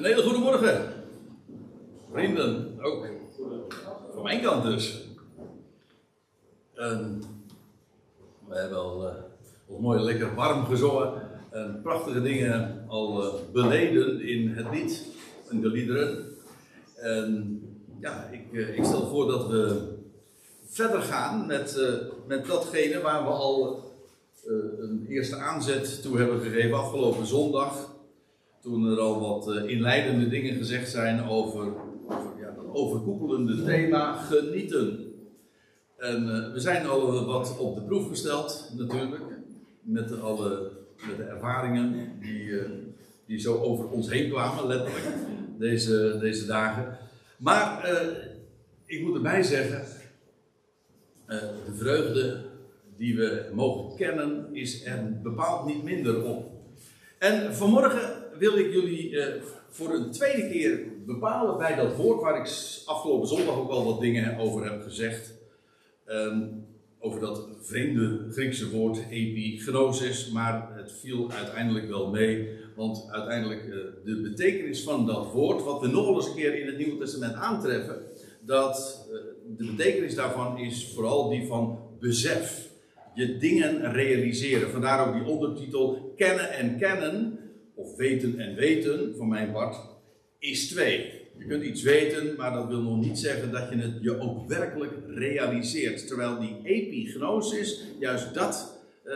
Een hele goede morgen. Vrienden, ook. Van mijn kant dus. En we hebben al uh, mooi lekker warm gezongen. En prachtige dingen al uh, beleden in het lied. In de liederen. En ja, ik, uh, ik stel voor dat we verder gaan met, met datgene waar we al een eerste aanzet toe hebben gegeven afgelopen zondag. Toen er al wat uh, inleidende dingen gezegd zijn over, over ja, dat overkoepelende thema genieten. En uh, we zijn al wat op de proef gesteld, natuurlijk. Met alle met de ervaringen die, uh, die zo over ons heen kwamen, letterlijk, deze, deze dagen. Maar ik moet erbij zeggen, de vreugde die we mogen kennen, is er bepaald niet minder op. En vanmorgen wil ik jullie uh, voor een tweede keer bepalen bij dat woord waar ik afgelopen zondag ook al wat dingen over heb gezegd. Um, over dat vreemde Griekse woord epignosis, maar het viel uiteindelijk wel mee. Want uiteindelijk uh, de betekenis van dat woord, wat we nog eens een keer in het Nieuwe Testament aantreffen, dat uh, de betekenis daarvan is vooral die van besef. Je dingen realiseren. Vandaar ook die ondertitel kennen en kennen of weten en weten, van mijn part, is twee. Je kunt iets weten, maar dat wil nog niet zeggen dat je het je ook werkelijk realiseert. Terwijl die epignosis juist dat uh,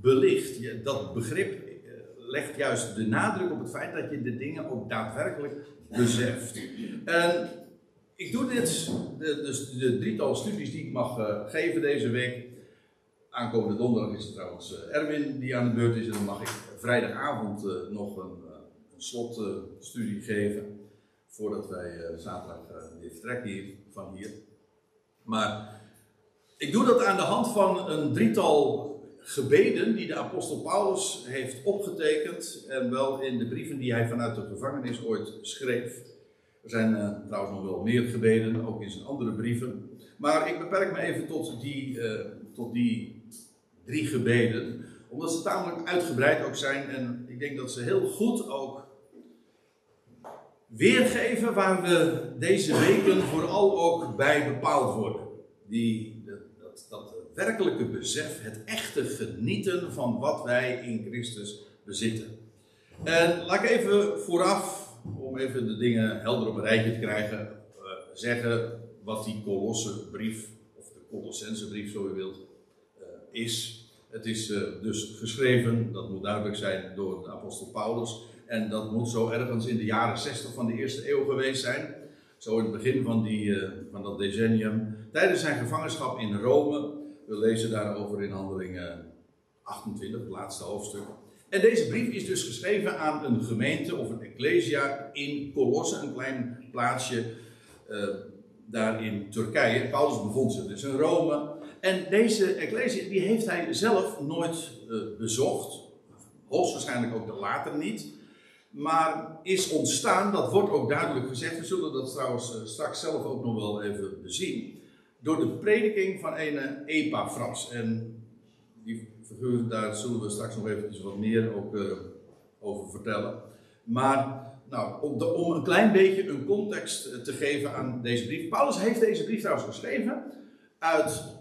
belicht. Dat begrip uh, legt juist de nadruk op het feit dat je de dingen ook daadwerkelijk beseft. En ik doe dit, de, dus de drietal studies die ik mag uh, geven deze week. Aankomende donderdag is het trouwens Erwin die aan de beurt is en dan mag ik vrijdagavond uh, nog een, uh, een slotstudie geven. Voordat wij zaterdag weer vertrekken hier, van hier. Maar ik doe dat aan de hand van een drietal gebeden die de apostel Paulus heeft opgetekend. En wel in de brieven die hij vanuit de gevangenis ooit schreef. Er zijn trouwens nog wel meer gebeden, ook in zijn andere brieven. Maar ik beperk me even tot die, tot die drie gebeden omdat ze tamelijk uitgebreid ook zijn en ik denk dat ze heel goed ook weergeven waar we deze weken vooral ook bij bepaald worden. Die, dat, werkelijke besef, het echte genieten van wat wij in Christus bezitten. En laat ik even vooraf, om even de dingen helder op een rijtje te krijgen, uh, zeggen wat die Kolossenbrief, of de Colossensebrief zo je wilt, uh, is. Het is uh, dus geschreven, dat moet duidelijk zijn, door de apostel Paulus. En dat moet zo ergens in de jaren 60 van de eerste eeuw geweest zijn. Zo in het begin van, die, uh, van dat decennium. Tijdens zijn gevangenschap in Rome. We lezen daarover in handelingen 28, het laatste hoofdstuk. En deze brief is dus geschreven aan een gemeente of een ecclesia in Colosse, een klein plaatsje daar in Turkije. Paulus bevond zich dus in Rome. En deze ecclesia die heeft hij zelf nooit uh, bezocht. Hoogstwaarschijnlijk ook later niet. Maar is ontstaan, dat wordt ook duidelijk gezegd. We zullen dat trouwens uh, straks zelf ook nog wel even bezien. Door de prediking van een Epaphras. En die figuur, daar zullen we straks nog eventjes wat meer ook, uh, over vertellen. Maar nou, om, de, om, een klein beetje een context te geven aan deze brief. Paulus heeft deze brief trouwens geschreven uit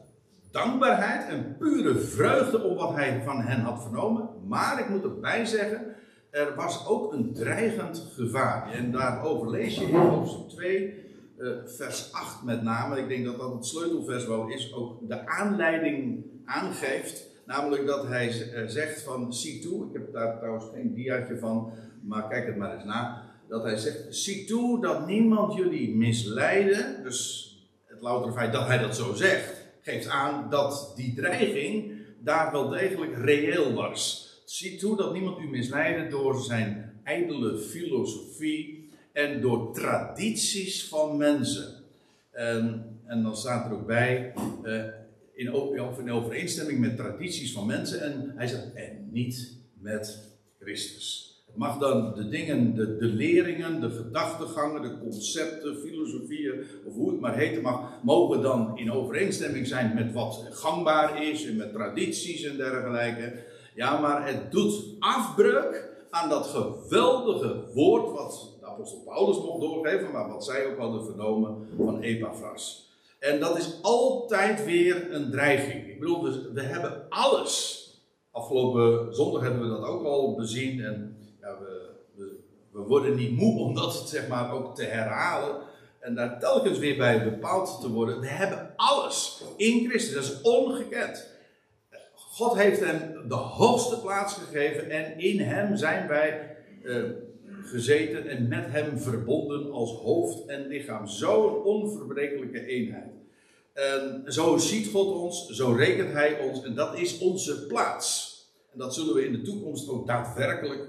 dankbaarheid en pure vreugde om wat hij van hen had vernomen. Maar ik moet erbij zeggen, er was ook een dreigend gevaar. En daarover lees je in hoofdstuk 2, uh, vers 8 met name. Ik denk dat dat het sleutelvers wel is, ook de aanleiding aangeeft. Namelijk dat hij zegt van, zie toe, ik heb daar trouwens geen diaatje van, maar kijk het maar eens na. Dat hij zegt, zie toe dat niemand jullie misleiden. Dus het loutere feit dat hij dat zo zegt geeft aan dat die dreiging daar wel degelijk reëel was. Zie toe dat niemand u misleidde door zijn ijdele filosofie en door tradities van mensen. En, en dan staat er ook bij, uh, in, in overeenstemming met tradities van mensen. En hij zegt, en niet met Christus. Mag dan de dingen, de, de leringen, de gedachtegangen, de concepten, filosofieën, of hoe het maar heten mag, mogen dan in overeenstemming zijn met wat gangbaar is en met tradities en dergelijke. Ja, maar het doet afbreuk aan dat geweldige woord wat de apostel Paulus mocht doorgeven, maar wat zij ook hadden vernomen van Epaphras. En dat is altijd weer een dreiging. Ik bedoel, dus we hebben alles. Afgelopen zondag hebben we dat ook al bezien. En ja, we, we, worden niet moe om dat zeg maar, ook te herhalen. En daar telkens weer bij bepaald te worden. We hebben alles in Christus. Dat is ongekend. God heeft hem de hoogste plaats gegeven. En in hem zijn wij uh, gezeten en met hem verbonden als hoofd en lichaam. Zo'n onverbrekelijke eenheid. En zo ziet God ons, zo rekent Hij ons en dat is onze plaats. En dat zullen we in de toekomst ook daadwerkelijk,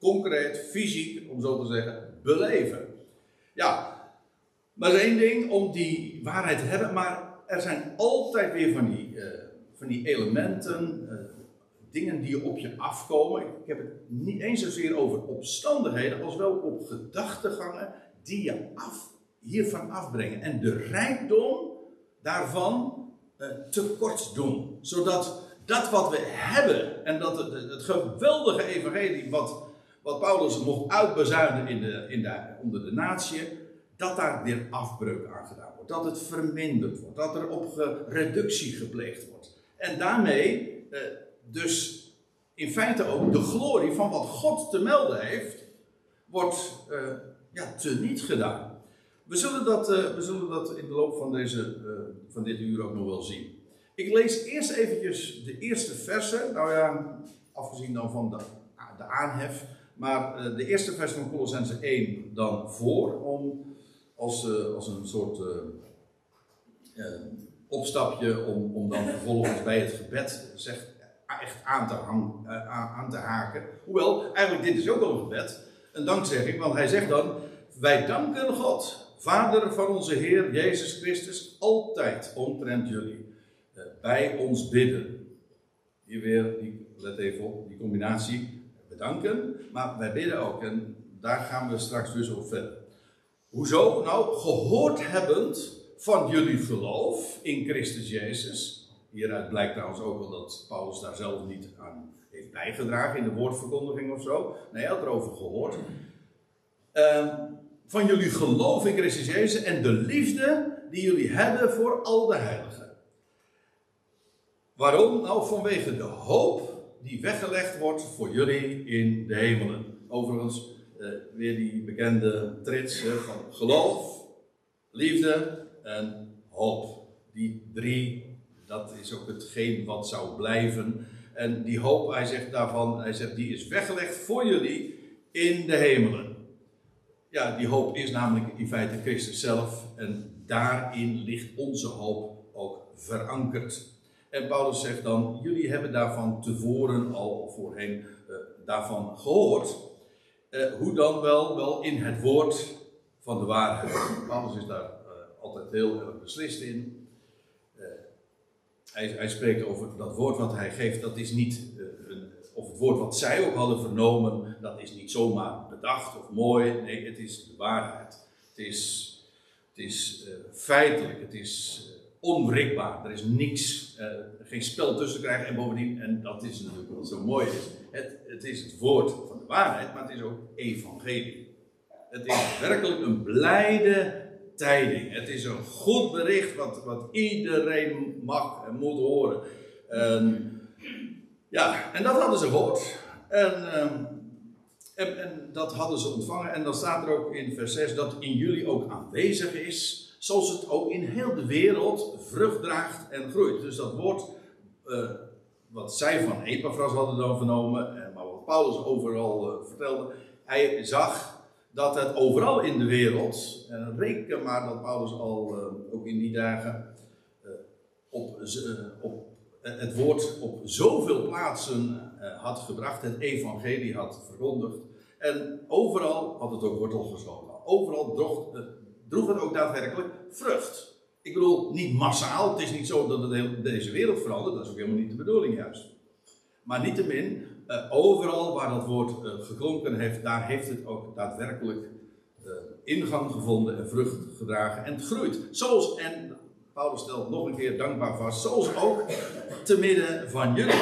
concreet, fysiek, om zo te zeggen, beleven. Ja, maar één ding om die waarheid te hebben, maar er zijn altijd weer van die, uh, van die elementen, uh, dingen die op je afkomen. Ik heb het niet eens zozeer over omstandigheden, als wel op gedachtegangen die je af, hiervan afbrengen. En de rijkdom daarvan uh, tekort doen. Zodat dat wat we hebben en dat het, het geweldige evangelie wat, wat Paulus mocht uitbezuinen in de, in de, onder de natie, dat daar weer afbreuk aan gedaan wordt. Dat het verminderd wordt. Dat er op reductie gepleegd wordt. En daarmee uh, dus in feite ook de glorie van wat God te melden heeft, wordt uh, ja, teniet gedaan. We zullen, dat, uh, we zullen dat in de loop van, deze, uh, van dit uur ook nog wel zien. Ik lees eerst eventjes de eerste versen. Nou ja, afgezien dan van de aanhef. Maar uh, de eerste vers van Colossense 1 dan voor. Om als, als een soort opstapje om, om dan vervolgens bij het gebed echt aan te, hang, aan te haken. Hoewel, eigenlijk dit is ook al een gebed. Een dankzegging, want hij zegt dan... Wij danken God Vader van onze Heer Jezus Christus, altijd omtrent jullie bij ons bidden. Hier weer, let even op, die combinatie. Bedanken, maar wij bidden ook. En daar gaan we straks dus op verder. Hoezo? Nou, gehoord hebbend van jullie geloof in Christus Jezus. Hieruit blijkt trouwens ook wel dat Paulus daar zelf niet aan heeft bijgedragen in de woordverkondiging of zo. Nee, hij had erover gehoord. Uh, van jullie geloof in Christus Jezus en de liefde die jullie hebben voor al de heiligen. Waarom? Nou, vanwege de hoop die weggelegd wordt voor jullie in de hemelen. Overigens, eh, weer die bekende trits van geloof, liefde en hoop. Die drie, dat is ook hetgeen wat zou blijven. En die hoop, hij zegt daarvan, hij zegt, die is weggelegd voor jullie in de hemelen. Ja, die hoop is namelijk in feite Christus zelf. En daarin ligt onze hoop ook verankerd. En Paulus zegt dan: Jullie hebben daarvan tevoren al voorheen uh, daarvan gehoord. Uh, hoe dan wel? Wel in het woord van de waarheid. Paulus is daar uh, altijd heel erg beslist in. Hij, hij, spreekt over dat woord wat hij geeft, dat is niet een, of het woord wat zij ook hadden vernomen, dat is niet zomaar bedacht of mooi. Nee, het is de waarheid. Het is, het is feitelijk, het is onwrikbaar. Er is niks, uh, geen spel tussen krijgen. En bovendien, en dat is natuurlijk wat zo mooi is, het, het is het woord van de waarheid, maar het is ook evangelie. Het is werkelijk een blijde tijding. Het is een goed bericht wat, wat iedereen mag en moet horen. En, ja, en dat hadden ze gehoord. En, ehm, en, en, dat hadden ze ontvangen. En dan staat er ook in vers 6 dat in jullie ook aanwezig is. Zoals het ook in heel de wereld vrucht draagt en groeit. Dus dat woord uh, wat zij van Epaphras hadden dan vernomen. En maar wat Paulus overal uh, vertelde. Hij zag dat het overal in de wereld. En reken maar dat Paulus al uh, ook in die dagen op, op het woord op zoveel plaatsen had gebracht. Het evangelie had verkondigd en overal had het ook wortel gesloten. Overal uh, droeg het ook daadwerkelijk vrucht. Ik bedoel, niet massaal. Het is niet zo dat het heel, deze wereld verandert. Dat is ook helemaal niet de bedoeling juist. Maar niettemin, uh, overal waar dat woord uh, geklonken heeft, daar heeft het ook daadwerkelijk ingang gevonden en vrucht gedragen. En het groeit. Zoals, en Paulus stelt nog een keer dankbaar vast, zoals ook te midden van jullie.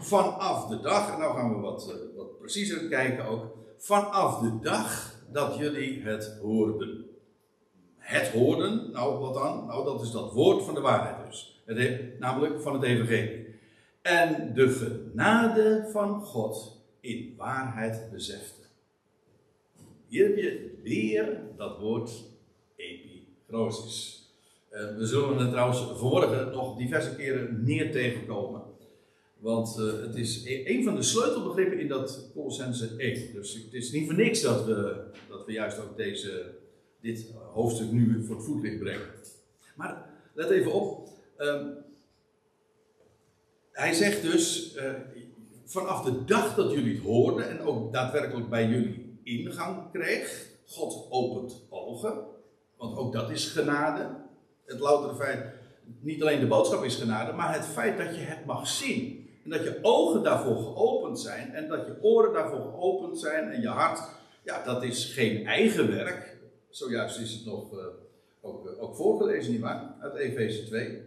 Vanaf de dag, en nou gaan we wat preciezer kijken ook, vanaf de dag dat jullie het hoorden. Het hoorden, nou wat dan? Nou, dat is dat woord van de waarheid dus. Namelijk van het evangelie. En de genade van God in waarheid besefte. Hier heb je weer dat woord epigrosis. Uh, we zullen het trouwens vanmorgen nog diverse keren meer tegenkomen. Want uh, het is e-, een van de sleutelbegrippen in dat Colossense 1. Dus het is niet voor niks dat we, dat we juist ook deze, dit hoofdstuk nu voor het voetlicht brengen. Maar let even op. Um, hij zegt dus, uh, vanaf de dag dat jullie het hoorden en ook daadwerkelijk bij jullie ingang kreeg, God opent ogen, want ook dat is genade. Het loutere feit, niet alleen de boodschap is genade, maar het feit dat je het mag zien. En dat je ogen daarvoor geopend zijn en dat je oren daarvoor geopend zijn en je hart, ja, dat is geen eigen werk. Zojuist is het nog uh, ook, uh, ook voorgelezen, nietwaar? Uit Efeze 2.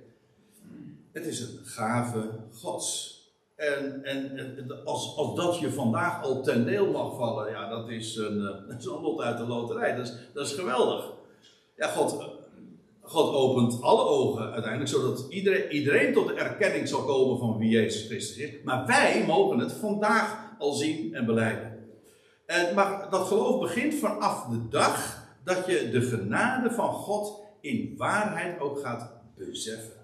Het is een gave Gods. En, en, en, als, als dat je vandaag al ten deel mag vallen, ja, dat is een, eh, een lot uit de loterij. Dat is, dat is geweldig. Ja, God, God opent alle ogen uiteindelijk, zodat iedereen, iedereen tot de erkenning zal komen van wie Jezus Christus is. Maar wij mogen het vandaag al zien en beleiden. En, maar dat geloof begint vanaf de dag dat je de genade van God in waarheid ook gaat beseffen.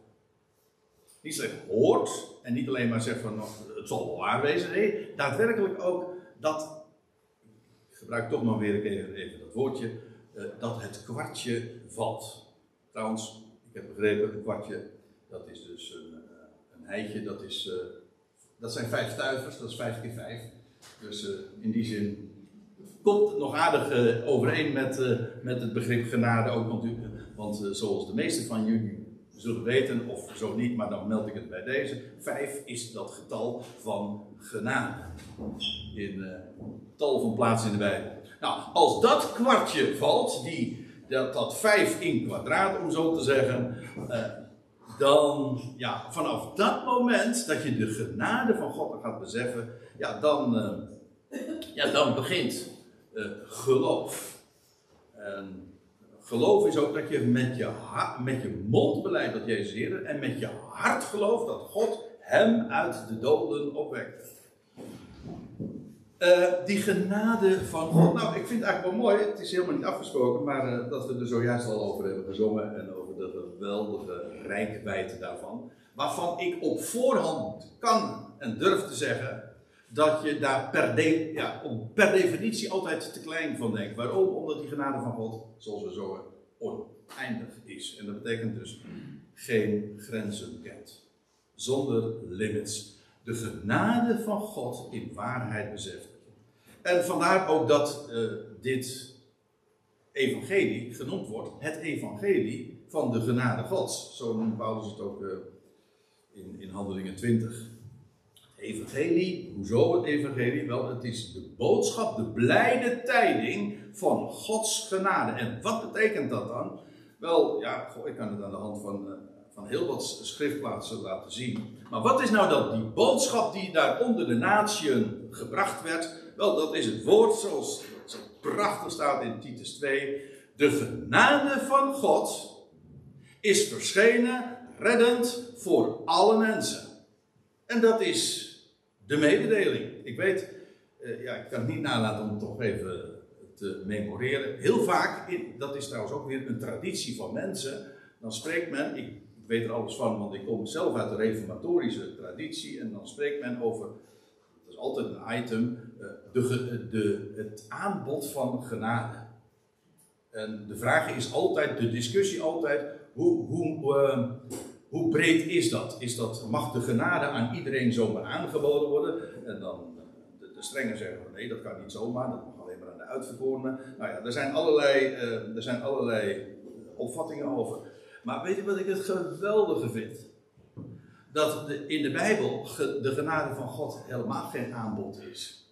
Niet slechts hoort en niet alleen maar zegt van nou, het zal wel waar wezen. Nee, daadwerkelijk ook dat, ik gebruik toch maar weer even, even dat woordje, uh, dat het kwartje valt. Trouwens, ik heb begrepen, een kwartje, dat is dus een, uh, een dat, is, uh, dat zijn vijf stuivers, dat is vijf keer vijf. Dus in die zin komt nog aardig overeen met, met het begrip genade ook, want, want zoals de meeste van jullie zullen weten, of zo niet, maar dan meld ik het bij deze. Vijf is dat getal van genade. In tal van plaatsen in de Bijbel. Nou, als dat kwartje valt, die, dat, dat vijf in kwadraat, om zo te zeggen, dan, ja, vanaf dat moment dat je de genade van God gaat beseffen, ja, dan, uh, ja, dan begint geloof. En Geloof is ook dat je met je, met je mond beleidt dat Jezus Heer en met je hart gelooft dat God hem uit de doden opwekte. Uh, die genade van God. Nou, ik vind het eigenlijk wel mooi. Het is helemaal niet afgesproken, maar uh, dat we er zojuist al over hebben gezongen. En over de geweldige rijkwijde daarvan. Waarvan ik op voorhand kan en durf te zeggen dat je daar per, per definitie altijd te klein van denkt. Waarom? Omdat die genade van God, zoals we zo oneindig is. En dat betekent dus geen grenzen kent. Zonder limits. De genade van God in waarheid beseft. En vandaar ook dat uh, dit evangelie genoemd wordt. Het evangelie van de genade Gods. Zo noemt Paulus het ook uh, in, in Handelingen 20 evangelie, hoezo het evangelie? Wel, het is de boodschap, de blijde tijding van Gods genade. En wat betekent dat dan? Wel, ja, ik kan het aan de hand van, uh, van heel wat schriftplaatsen laten zien. Maar wat is nou dat, die boodschap die daar onder de natieën gebracht werd? Wel, dat is het woord zoals zo prachtig staat in Titus 2. De genade van God is verschenen, reddend voor alle mensen. En dat is de mededeling. Ik weet, uh, ja, ik kan het niet nalaten om toch even te memoreren. Heel vaak, dat is trouwens ook weer een traditie van mensen, dan spreekt men, ik, weet er alles van, want ik kom zelf uit de reformatorische traditie, en dan spreekt men over, dat is altijd een item, uh, de, de, het aanbod van genade. En de vraag is altijd, de discussie altijd, hoe, hoe, uh, hoe breed is dat? is dat? Mag de genade aan iedereen zomaar aangeboden worden? En dan de, de strengen zeggen nee, dat kan niet zomaar, dat mag alleen maar aan de uitverkorenen. Nou ja, er zijn allerlei, uh, er zijn allerlei opvattingen over. Maar weet je wat ik het geweldige vind? Dat in de Bijbel de genade van God helemaal geen aanbod is.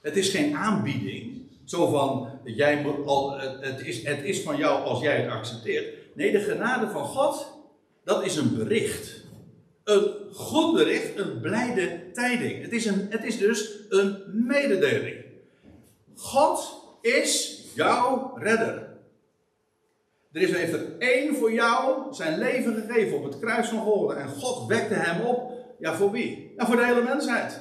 Het is geen aanbieding. Zo van, jij moet al, het, is, het is van jou als jij het accepteert. Nee, de genade van God, dat is een bericht. Een goed bericht, een blijde tijding. Het is, een, het is dus een mededeling. God is jouw redder. Er is, heeft er één voor jou zijn leven gegeven op het kruis van Golgotha. En God wekte hem op. Ja, voor wie? Ja, voor de hele mensheid.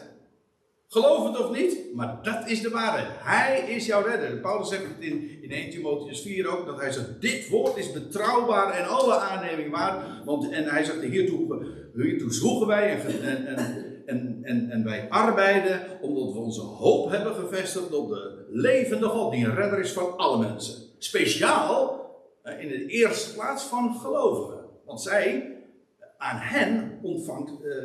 Geloof het of niet, maar dat is de waarheid. Hij is jouw redder. Paulus zegt het in, in 1 Timotheus 4 ook, dat hij zegt, dit woord is betrouwbaar en alle aanneming waard. Want, en hij zegt, hiertoe, hiertoe zwoegen wij en, en, en, en, en wij arbeiden, omdat we onze hoop hebben gevestigd op de levende God, die een redder is van alle mensen. Speciaal eh, in de eerste plaats van gelovigen. Want zij, aan hen ontvangt, uh,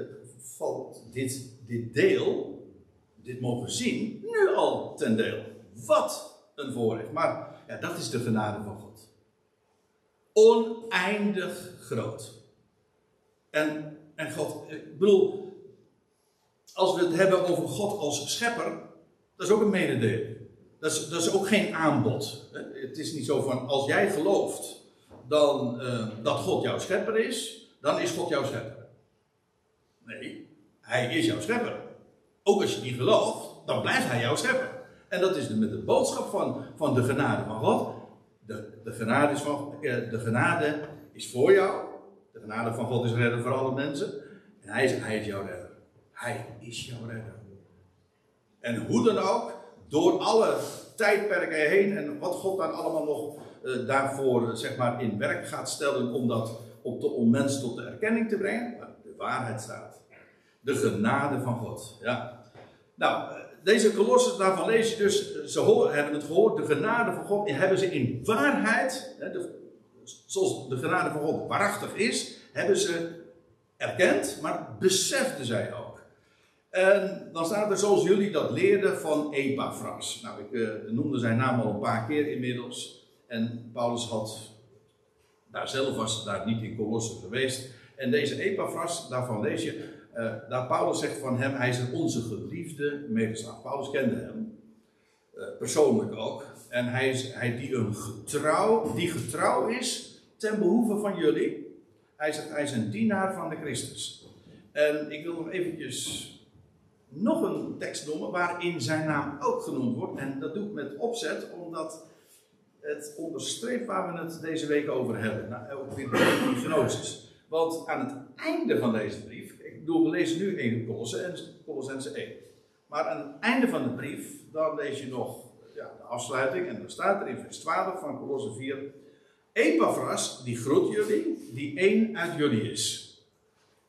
valt dit, dit deel dit mogen zien, nu al ten deel. Wat een voorrecht. Maar ja, dat is de genade van God. Oneindig groot. En, en God, ik bedoel, als we het hebben over God als schepper, dat is ook een mededeling. Dat is, dat is ook geen aanbod. Het is niet zo van, als jij gelooft dan, uh, dat God jouw schepper is, dan is God jouw schepper. Nee, hij is jouw schepper. Ook als je niet gelooft, dan blijft hij jouw schepper. En dat is met de boodschap van, van de genade van God. De, de, genade is van, eh, de genade is voor jou. De genade van God is redder voor alle mensen. En hij is, hij is jouw redder. Hij is jouw redder. En hoe dan ook, door alle tijdperken heen en wat God dan allemaal nog uh, daarvoor zeg maar, in werk gaat stellen om, dat, om, om mensen tot de erkenning te brengen. De waarheid staat. De genade van God. Ja. Nou, deze kolosses, daarvan lees je dus, ze horen, hebben het gehoord, de genade van God, hebben ze in waarheid, de, zoals de genade van God waarachtig is, hebben ze erkend, maar beseften zij ook. En dan staat er zoals jullie dat leerden van Epaphras. Nou, ik uh, noemde zijn naam al een paar keer inmiddels. En Paulus had, daar zelf was daar niet in Colosse geweest. En deze Epaphras, daarvan lees je, uh, daar Paulus zegt van hem, hij is onze geliefde medeslaaf. Paulus kende hem, uh, persoonlijk ook. En hij is hij die, een getrouw, die getrouw is ten behoeve van jullie. Hij zegt, hij is een dienaar van de Christus. En ik wil nog eventjes nog een tekst noemen waarin zijn naam ook genoemd wordt. En dat doe ik met opzet, omdat het onderstreept waar we het deze week over hebben. Nou, ook weer de Gnosis. Want aan het einde van deze brief bedoel, we lezen nu in Colossense 1. Maar aan het einde van de brief, dan lees je nog ja, de afsluiting. En dan staat er in vers 12 van Colosse 4. Epaphras, die groet jullie, die één uit jullie is.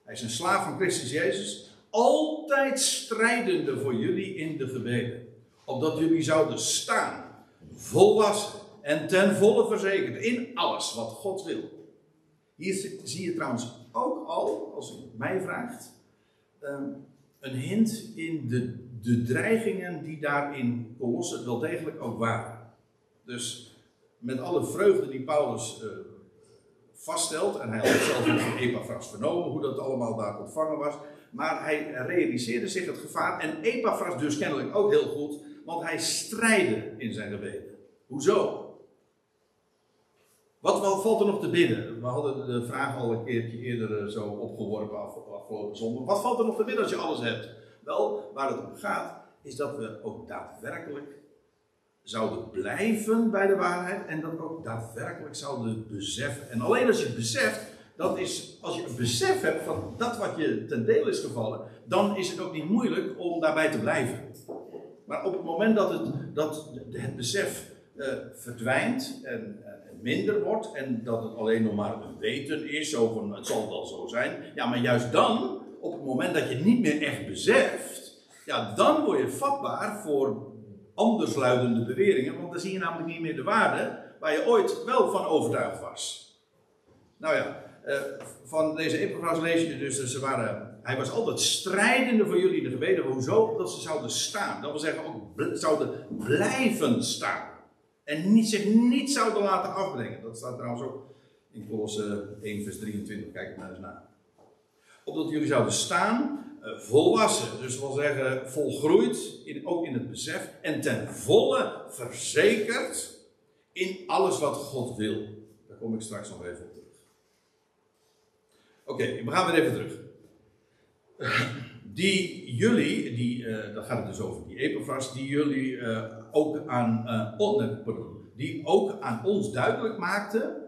Hij is een slaaf van Christus Jezus. Altijd strijdende voor jullie in de gebeden. Opdat jullie zouden staan, volwassen en ten volle verzekerd in alles wat God wil. Hier zie je trouwens ook al, als u mij vraagt, ehm, een hint in de, de dreigingen die daar in wel degelijk ook waren. Dus met alle vreugde die Paulus uh, vaststelt, en hij had zelf van Epaphras vernomen hoe dat allemaal daar ontvangen was, maar hij realiseerde zich het gevaar en Epaphras dus kennelijk ook heel goed, want hij strijdde in zijn gebeden. Hoezo? Wat valt er nog te bidden? We hadden de vraag al een keertje eerder eh, zo opgeworpen afgelopen zondag. Wat valt er nog te bidden als je alles hebt? Wel, waar het om gaat, is dat we ook daadwerkelijk zouden blijven bij de waarheid en dat ook daadwerkelijk zouden beseffen. En alleen als je het beseft, dat is, als je een besef hebt van dat wat je ten deel is gevallen, dan is het ook niet moeilijk om daarbij te blijven. Maar op het moment dat het, dat het besef uh, verdwijnt en, minder wordt en dat het alleen nog maar een weten is, zo van het zal wel zo zijn. Ja, maar juist dan, op het moment dat je niet meer echt beseft, ja, dan word je vatbaar voor andersluidende beweringen, want dan zie je namelijk niet meer de waarde waar je ooit wel van overtuigd was. Nou ja, uh, van deze Epaphras lees je dus, ze waren, hij was altijd strijdende voor jullie in de gebeden. Hoezo? Dat ze zouden staan. Dat wil zeggen ook zouden blijven staan. En niet, zich niet zouden laten afbrengen. Dat staat trouwens ook in Colosse 1 vers 23. Kijk maar eens na. Opdat jullie zouden staan, uh, volwassen. Dus wil zeggen volgroeid, in, ook in het besef. En ten volle verzekerd in alles wat God wil. Daar kom ik straks nog even op terug. Oké, we gaan weer even terug. die jullie, die, uh, gaat het dus over die Epaphras, die jullie uh, ook aan, uh, pardon, die ook aan ons duidelijk maakte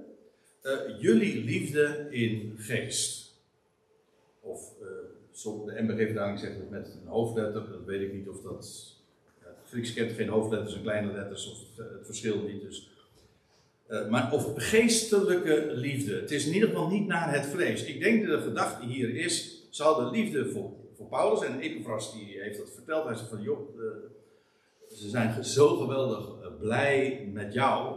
jullie liefde in geest. Of de MBG-vertaling zegt het met een hoofdletter, dat weet ik niet of dat. het Grieks kent geen hoofdletters en kleine letters, of het, verschil niet. Dus maar of geestelijke liefde. Het is in ieder geval niet naar het vlees. Ik denk dat de gedachte hier is: zal de liefde voor voor Paulus. En Epaphras die heeft dat verteld. Hij zei van, joh, ze zijn zo geweldig uh, blij met jou.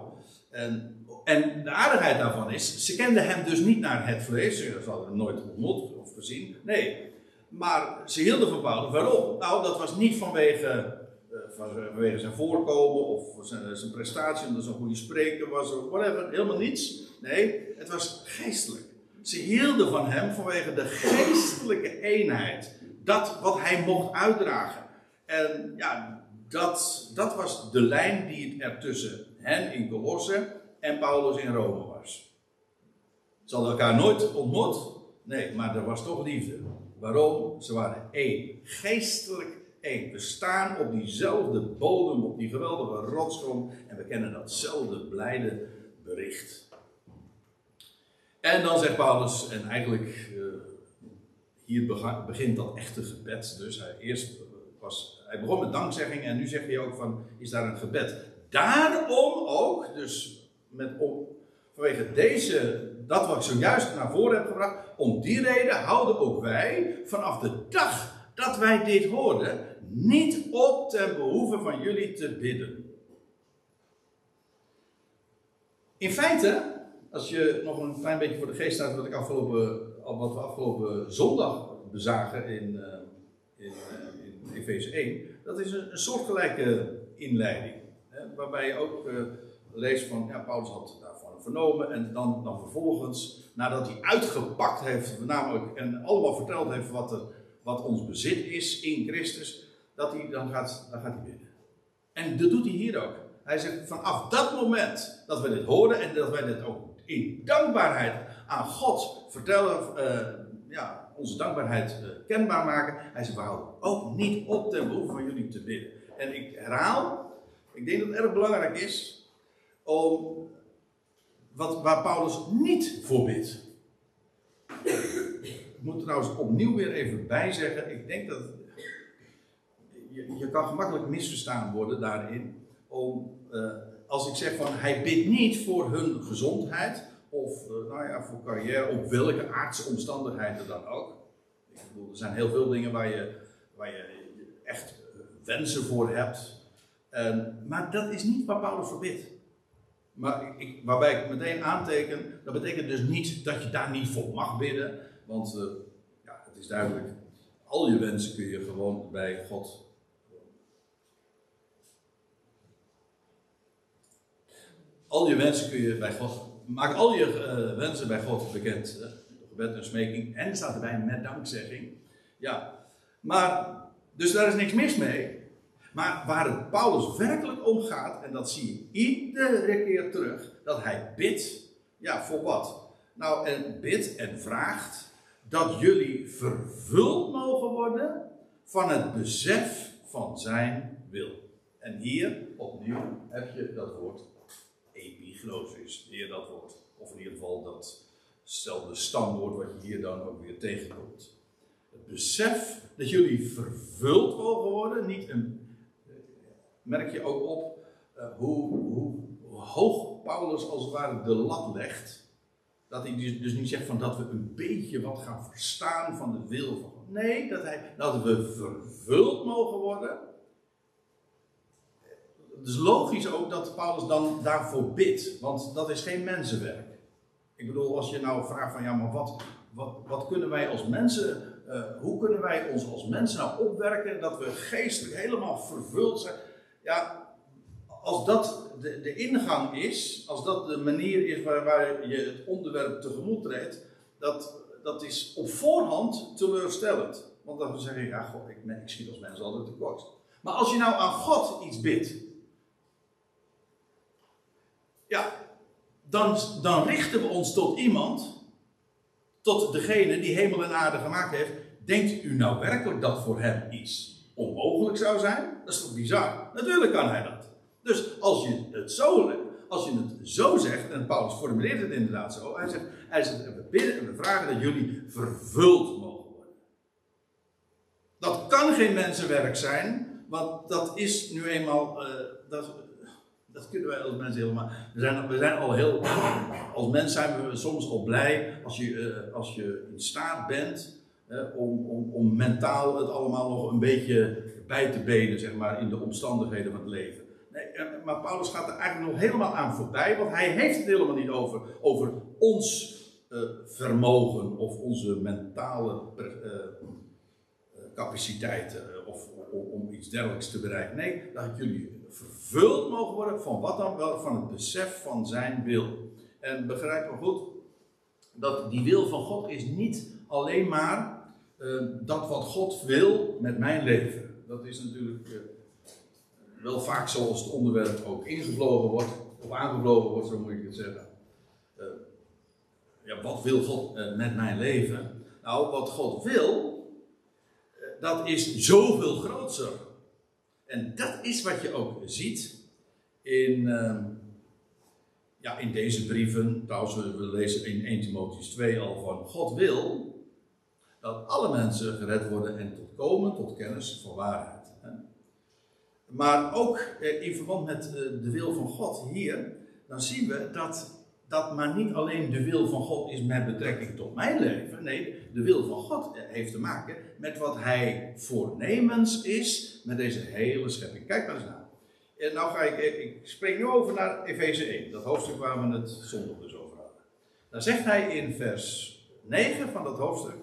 En, en de aardigheid daarvan is, ze kenden hem dus niet naar het vlees. Ze hadden hem nooit ontmoet of gezien. Nee, maar ze hielden van Paulus. Waarom? Nou, dat was niet vanwege, uh, vanwege zijn voorkomen of zijn, zijn prestatie, omdat hij zo'n goede spreker was of whatever. Helemaal niets. Nee, het was geestelijk. Ze hielden van hem vanwege de geestelijke eenheid dat wat hij mocht uitdragen. En ja, dat, dat was de lijn die er tussen hen in Colosse en Paulus in Rome was. Ze hadden elkaar nooit ontmoet. Nee, maar er was toch liefde. Waarom? Ze waren één. Geestelijk één. We staan op diezelfde bodem, op die geweldige rotsgrond. En we kennen datzelfde blijde bericht. En dan zegt Paulus, en eigenlijk uh, hier begint dat echte gebed. Dus hij, eerst was, hij begon met dankzegging en nu zegt hij ook van, is daar een gebed. Daarom ook, dus met, om, vanwege deze, dat wat ik zojuist naar voren heb gebracht, om die reden houden ook wij vanaf de dag dat wij dit hoorden, niet op ten behoeve van jullie te bidden. In feite, als je nog een klein beetje voor de geest staat wat ik afgelopen wat we afgelopen zondag bezagen in, uh, in, uh, Efeze 1, dat is een, soortgelijke inleiding. Hè, waarbij je ook uh, leest van, ja, Paulus had daarvan vernomen en dan, dan vervolgens, nadat hij uitgepakt heeft, namelijk en allemaal verteld heeft wat, er, wat ons bezit is in Christus, dat hij dan gaat, dan gaat hij bidden. En dat doet hij hier ook. Hij zegt vanaf dat moment dat we dit horen en dat wij dit ook in dankbaarheid aan God vertellen, uh, ja, onze dankbaarheid uh, kenbaar maken. Hij zegt, we houden ook niet op ten behoeve van jullie te bidden. En ik herhaal, ik denk dat het erg belangrijk is om wat, waar Paulus niet voor bidt. Ik moet trouwens opnieuw weer even bijzeggen, ik denk dat je, je kan gemakkelijk misverstaan worden daarin. Om, uh, als ik zeg van hij bidt niet voor hun gezondheid, of uh, nou ja, voor carrière, op welke aardse omstandigheden dan ook. Ik bedoel, er zijn heel veel dingen waar je, waar je echt eh, wensen voor hebt. Um, maar dat is niet waar Paulus voor bidt. Maar ik, waarbij ik meteen aanteken, dat betekent dus niet dat je daar niet voor mag bidden. Want uh, ja, het is duidelijk, al je wensen kun je gewoon bij God al je wensen kun je bij God maak al je uh, wensen bij God bekend. Uh, gebed en smeking. En staat erbij met dankzegging. Ja, maar, dus daar is niks mis mee. Maar waar het Paulus werkelijk om gaat, en dat zie je iedere keer terug, dat hij bidt. Ja, voor wat? Nou, en bidt en vraagt dat jullie vervuld mogen worden van het besef van zijn wil. En hier opnieuw heb je dat woord is hier dat woord. Of in ieder geval datzelfde stamwoord wat je hier dan ook weer tegenkomt. Het besef dat jullie vervuld mogen worden, niet een, merk je ook op uh, hoe, hoe, hoog Paulus als het ware de lat legt. Dat hij dus, dus niet zegt van dat we een beetje wat gaan verstaan van de wil van God. Nee, dat, hij, dat we vervuld mogen worden dus logisch ook dat Paulus dan daarvoor bidt, want dat is geen mensenwerk. Ik bedoel, als je nou vraagt van ja, maar wat, wat, wat kunnen wij als mensen, uh, hoe kunnen wij ons als mensen nou opwerken dat we geestelijk helemaal vervuld zijn? Ja, als dat de, de ingang is, als dat de manier is waar, waar je het onderwerp tegemoet treedt, dat, dat is op voorhand teleurstellend. Want dan zeg je, ja, God, ik, ik schiet als mens altijd tekort. Maar als je nou aan God iets bidt, ja, dan, dan richten we ons tot iemand, tot degene die hemel en aarde gemaakt heeft, denkt u nou werkelijk dat voor hem iets onmogelijk zou zijn? Dat is toch bizar? Natuurlijk kan hij dat. Dus als je het zo, als je het zo zegt, en Paulus formuleert het inderdaad zo, hij zegt, hij zegt we bidden en we vragen dat jullie vervuld mogen worden. Dat kan geen mensenwerk zijn, want dat is nu eenmaal, uh, dat, dat kunnen wij als mensen helemaal. We zijn, we zijn al heel. Als mens zijn we soms al blij als je, uh, als je in staat bent uh, om, om, om mentaal het allemaal nog een beetje bij te benen, zeg maar, in de omstandigheden van het leven. Nee, maar Paulus gaat er eigenlijk nog helemaal aan voorbij, want hij heeft het helemaal niet over, over ons uh, vermogen of onze mentale capaciteiten of om, om iets dergelijks te bereiken. Nee, dat jullie vervuld mogen worden van wat dan wel? Van het besef van zijn wil. En begrijp me goed, dat die wil van God is niet alleen maar uh, dat wat God wil met mijn leven. Dat is natuurlijk uh, wel vaak zoals het onderwerp ook ingevlogen wordt, of aangevlogen wordt, zo moet ik het zeggen. Uh, ja, wat wil God met mijn leven? Nou, wat God wil, dat is zoveel groter en dat is wat je ook ziet in, uh, ja, in deze brieven. Trouwens, we lezen in 1 Timotheus 2 al van God wil dat alle mensen gered worden en tot komen tot kennis van waarheid. Hè. Maar ook eh, in verband met eh, de wil van God hier, dan zien we dat dat maar niet alleen de wil van God is met betrekking tot mijn leven. Nee, de wil van God heeft te maken met wat Hij voornemens is met deze hele schepping. Kijk maar eens naar. En nou ga ik, ik spreek nu over naar Efeze 1, dat hoofdstuk waar we het zondag dus over hadden. Dan zegt hij in vers 9 van dat hoofdstuk,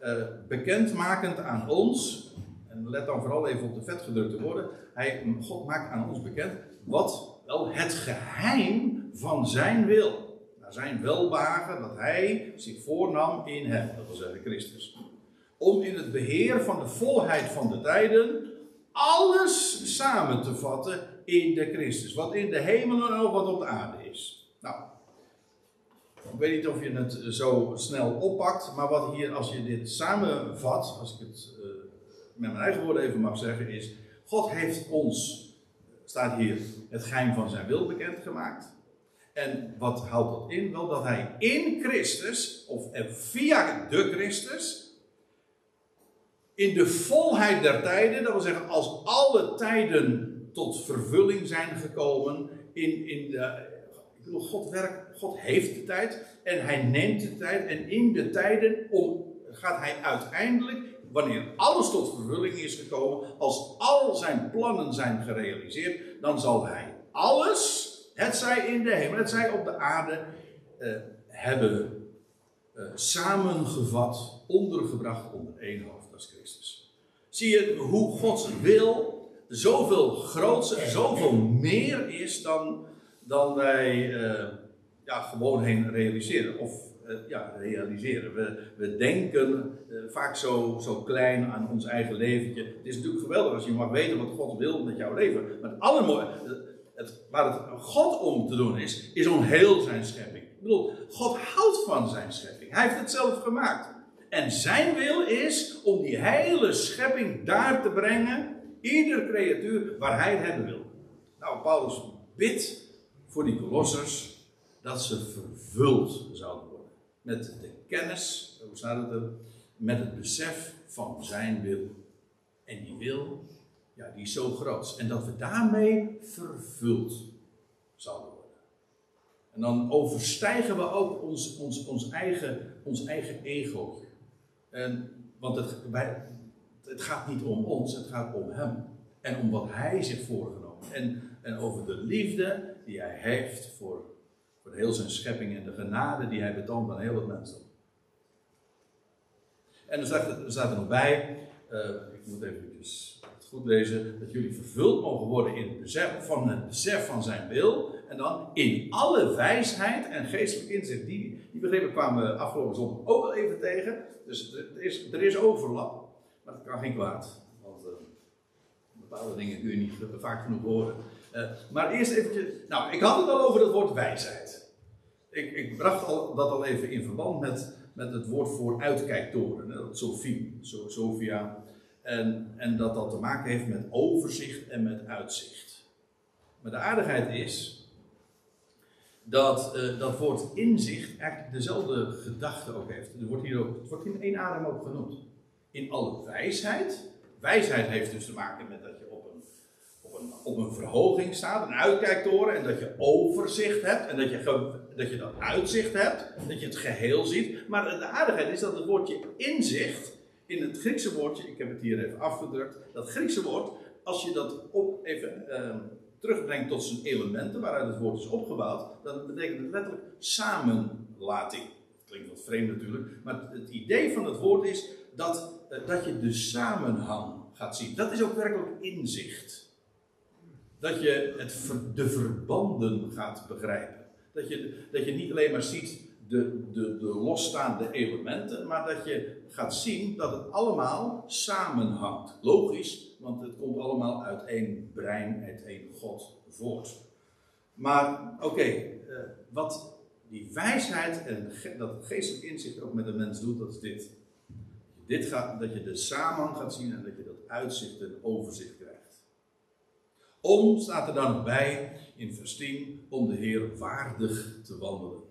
uh, bekendmakend aan ons, en let dan vooral even op de vetgedrukte woorden, hij, God maakt aan ons bekend wat wel het geheim van zijn wil. Naar zijn welbehagen dat hij zich voornam in hem, dat wil zeggen Christus. Om in het beheer van de volheid van de tijden alles samen te vatten in de Christus. Wat in de hemel en ook wat op de aarde is. Nou, ik weet niet of je het zo snel oppakt, maar wat hier, als je dit samenvat, als ik het uh, met mijn eigen woorden even mag zeggen, is: God heeft ons, staat hier, het geheim van zijn wil bekendgemaakt. En wat houdt dat in? Wel dat hij in Christus, of via de Christus, in de volheid der tijden, dat wil zeggen als alle tijden tot vervulling zijn gekomen, in, in de, ik bedoel, God, werkt, God heeft de tijd en hij neemt de tijd en in de tijden om, gaat hij uiteindelijk, wanneer alles tot vervulling is gekomen, als al zijn plannen zijn gerealiseerd, dan zal hij alles het zij in de hemel, het zij op de aarde, uh, hebben uh, samengevat, ondergebracht onder één hoofd, als Christus. Zie je hoe Gods wil zoveel groter, zoveel meer is dan, dan wij uh, ja, gewoon heen realiseren. Of ja, realiseren. We, we denken vaak zo, zo klein aan ons eigen leventje. Het is natuurlijk geweldig als je mag weten wat God wil met jouw leven. Maar het allermooiste het, waar het God om te doen is, is om heel zijn schepping. Ik bedoel, God houdt van zijn schepping. Hij heeft het zelf gemaakt. En zijn wil is om die hele schepping daar te brengen, ieder creatuur, waar hij het hebben wil. Nou, Paulus bidt voor die kolossers dat ze vervuld zouden worden. Met de kennis, hoe staat het er? Met het besef van zijn wil. En die wil ja, die is zo groot. En dat we daarmee vervuld zouden worden. En dan overstijgen we ook ons, ons, ons, eigen, ons eigen egootje. En, want het, wij, het gaat niet om ons, het gaat om Hem. En om wat Hij zich voorgenomen. En, en over de liefde die Hij heeft voor, voor heel zijn schepping en de genade die Hij betoont aan heel het mensdom. En er staat, er nog bij, uh, ik moet even goed lezen, dat jullie vervuld mogen worden in het besef, van van zijn wil. En dan in alle wijsheid en geestelijk inzicht. Die, die begrippen kwamen we afgelopen zondag ook wel even tegen. Dus er is, er is overlap. Maar dat kan geen kwaad. Want uh, bepaalde dingen kun je niet vaak genoeg horen. Uh, maar eerst eventjes. Nou, ik had het al over het woord wijsheid. Ik, ik bracht al, dat al even in verband met met het woord voor uitkijktoren, dat Sophie, Sophia. En, en dat dat te maken heeft met overzicht en met uitzicht. Maar de aardigheid is dat uh, dat woord inzicht eigenlijk dezelfde gedachte ook heeft. Er wordt hier ook, het wordt in één adem ook genoemd. In alle wijsheid. Wijsheid heeft dus te maken met dat je op een, op een, op een verhoging staat, een uitkijktoren, en dat je overzicht hebt, en dat je, dat je dat uitzicht hebt, dat je het geheel ziet. Maar de aardigheid is dat het woordje inzicht, in het Griekse woordje, ik heb het hier even afgedrukt, dat Griekse woord, als je dat op even. Uh, terugbrengt tot zijn elementen, waaruit het woord is opgebouwd, dan betekent het letterlijk samenlating. Klinkt wat vreemd natuurlijk, maar het idee van het woord is dat, eh, dat je de samenhang gaat zien. Dat is ook werkelijk inzicht. Dat je het, de verbanden gaat begrijpen. Dat je, dat je niet alleen maar ziet de, de, de losstaande elementen, maar dat je gaat zien dat het allemaal samenhangt. Logisch, want het komt allemaal uit één brein, uit één God voort. Maar oké, eh, wat die wijsheid en dat geestelijk inzicht ook met de mens doet, dat is dit. dit gaat, dat je de samenhang gaat zien en dat je dat uitzicht en overzicht krijgt. Om, staat er dan bij in vers 10, om de Heer waardig te wandelen.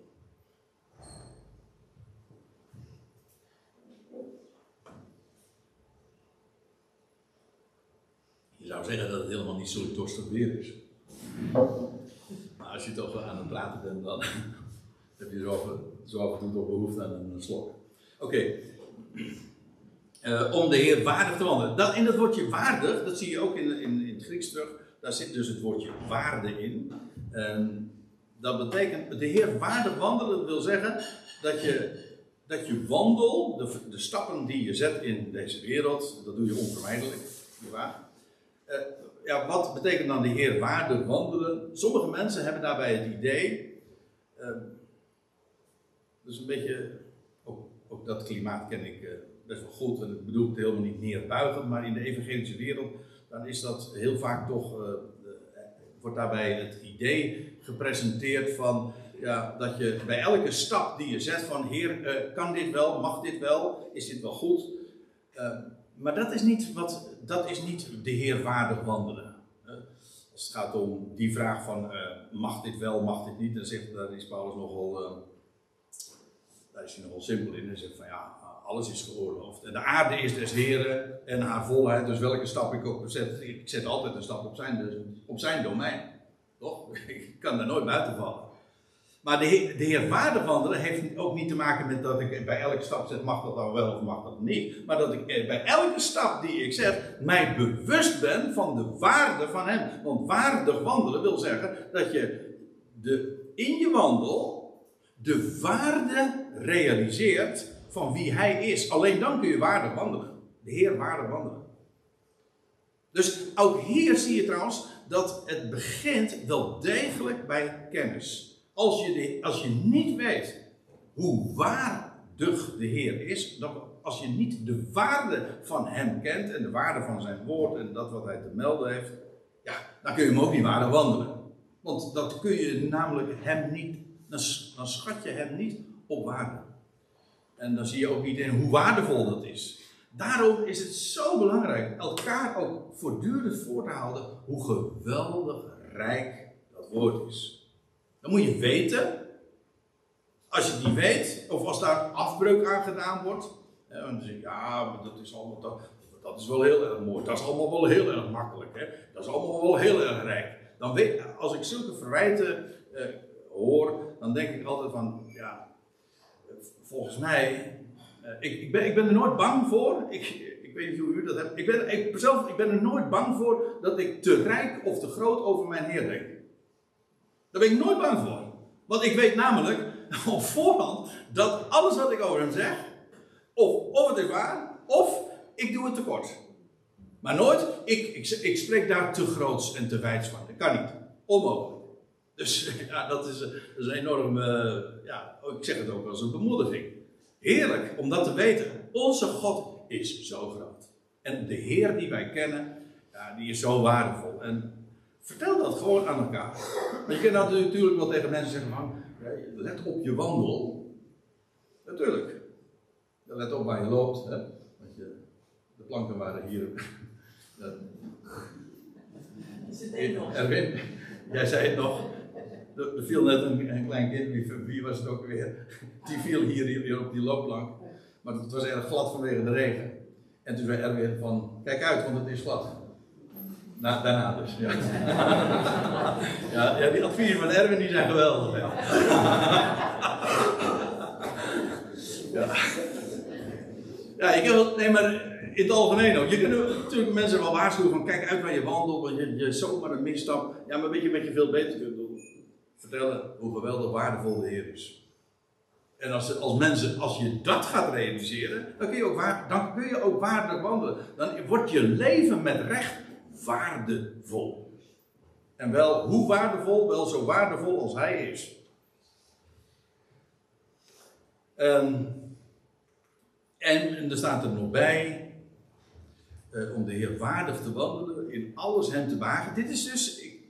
Je zou zeggen dat het helemaal niet zo dorstig weer is. Maar als je toch aan het praten bent, dan heb je zo af, en toe toch behoefte aan een slok. Oké. Eh, om de Heer waardig te wandelen. Dat, in dat woordje waardig, dat zie je ook in, in, in het Grieks terug. Daar zit dus het woordje waarde in. dat betekent, de Heer waardig wandelen, dat wil zeggen dat je, dat je wandel, de, de stappen die je zet in deze wereld, dat doe je onvermijdelijk. Waar? Uh, ja, wat betekent dan de Heer waardig wandelen? Sommige mensen hebben daarbij het idee. Uh, dus een beetje. Ook, dat klimaat ken ik uh, best wel goed. En ik bedoel het helemaal niet neerbuigend. Maar in de evangelische wereld. dan is dat heel vaak toch. Uh, wordt daarbij het idee gepresenteerd van. Ja, dat je bij elke stap die je zet van Heer, kan dit wel, mag dit wel, is dit wel goed? Maar dat is niet, wat, dat is niet de Heer waardig wandelen. Als het gaat om die vraag van uh, mag dit wel, mag dit niet, dan zegt, daar is Paulus nogal, uh, daar is hij nogal simpel in. Hij zegt van ja, alles is geoorloofd. En de aarde is des Heren en haar volheid, dus welke stap ik ook zet, ik zet altijd een stap op zijn, dus op zijn domein. Toch? Ik kan daar nooit buiten vallen. Maar de heer, de heeft ook niet te maken met dat ik bij elke stap zeg, mag dat dan wel of mag dat niet. Maar dat ik bij elke stap die ik zet, mij bewust ben van de waarde van hem. Want waardig wandelen wil zeggen dat je de, in je wandel de waarde realiseert van wie hij is. Alleen dan kun je waardig wandelen. De Heer waardig wandelen. Dus ook hier zie je trouwens dat het begint wel degelijk bij kennis. Als je, als je niet weet hoe waardig de Heer is, als je niet de waarde van Hem kent en de waarde van Zijn woord en dat wat Hij te melden heeft, ja, dan kun je Hem ook niet waardig wandelen. Want dat kun je namelijk Hem niet, dan, dan schat je Hem niet op waarde. En dan zie je ook niet in hoe waardevol dat is. Daarom is het zo belangrijk elkaar ook voortdurend voor te houden hoe geweldig rijk dat woord is. Dan moet je weten. Als je niet weet, of als daar afbreuk aan gedaan wordt. dan zeg je, ja, dat is allemaal dat, dat is wel heel erg mooi. Dat is allemaal wel heel erg makkelijk. Hè? Dat is allemaal wel heel erg rijk. Dan weet, als ik zulke verwijten eh, hoor, dan denk ik altijd van, ja, volgens mij, eh, ik, ik, ben, ik ben er nooit bang voor. Ik, ik weet niet hoe u dat hebt. Ik ben, ik, zelf, ik ben er nooit bang voor dat ik te rijk of te groot over mijn Heer denk. Daar ben ik nooit bang voor. Want ik weet namelijk op voorhand dat alles wat ik over hem zeg, of, of het is waar, of ik doe het tekort. Maar nooit, ik, ik, ik spreek daar te groots en te wijds van. Dat kan niet. Onmogelijk. Dus ja, dat is, dat is een enorm, ja, ik zeg het ook als een bemoediging. Heerlijk om dat te weten. Onze God is zo groot. En de Heer die wij kennen, ja, die is zo waardevol. En Vertel dat gewoon aan elkaar. Want je kan natuurlijk wel tegen mensen zeggen van, let op je wandel. Natuurlijk. let op waar je loopt. Hè? Want je, de planken waren hier. Erwin, jij zei het nog. Er, viel net een, een, klein kind, wie, wie, was het ook weer? Die viel hier, hier op die loopplank. Maar het was erg glad vanwege de regen. En toen zei Erwin van, kijk uit, want het is glad. Na, daarna dus, ja. ja. ja. die adviezen van Erwin die zijn geweldig. Ja. ja. ja, ik heb nee, maar in het algemeen ook. Je kunt natuurlijk mensen wel waarschuwen van kijk uit waar je wandelt, want je, je zomaar een misstap. Ja, maar weet je wat je veel beter kunt doen? Vertellen hoe geweldig waardevol de Heer is. En als, als mensen, als je dat gaat realiseren, dan kun je ook, waar, dan kun je ook waardig wandelen. Dan wordt je leven met recht waardevol. En wel, hoe waardevol? Wel zo waardevol als hij is. Ehm, en, en er staat er nog bij, uh, om de Heer waardig te wandelen, in alles hem te wagen. Dit is dus, ik,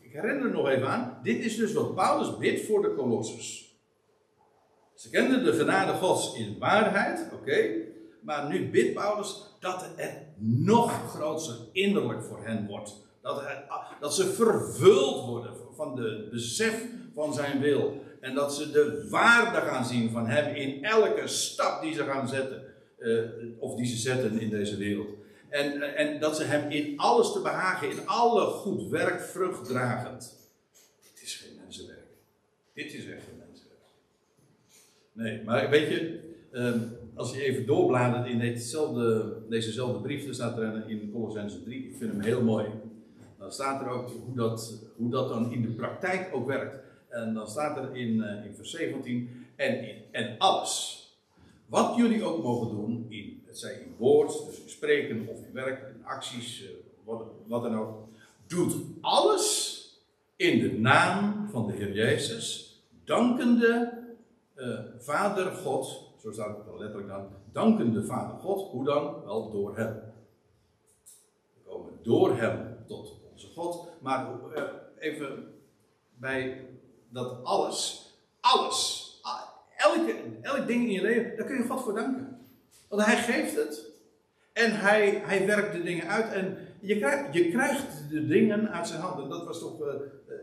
ik herinner er nog even aan, dit is dus wat Paulus bidt voor de Colossus. Ze kenden de genade Gods in waarheid, oké. Maar nu bidt Paulus dat het nog groter innerlijk voor hen wordt. Dat, dat ze vervuld worden van de besef van zijn wil. En dat ze de waarde gaan zien van hem in elke stap die ze gaan zetten. Uh, of die ze zetten in deze wereld. En, en dat ze hem in alles te behagen, in alle goed werk vruchtdragend. Dit is geen mensenwerk. Dit is echt Nee, maar weet je, ehm, als je even doorbladert in dezezelfde, dezezelfde brief, dan staat er in Colossense 3, ik vind hem heel mooi. Dan staat er ook hoe dat, hoe dat dan in de praktijk ook werkt. En dan staat er in, uh, in vers 17, en, en alles, wat jullie ook mogen doen, in, het zij in woord, dus in spreken of in werk, in acties, uh, wat, wat dan ook, doet alles in de naam van de Heer Jezus, dankende uh, Vader God, zo staat het letterlijk dan, dankende Vader God. Hoe dan? Wel door Hem. We komen door Hem tot onze God. Maar uh, even bij dat alles, alles, elke, elk ding in je leven, daar kun je God voor danken. Want Hij geeft het. En Hij, hij werkt de dingen uit. En je krijgt, je krijgt de dingen uit zijn handen. Dat was toch uh,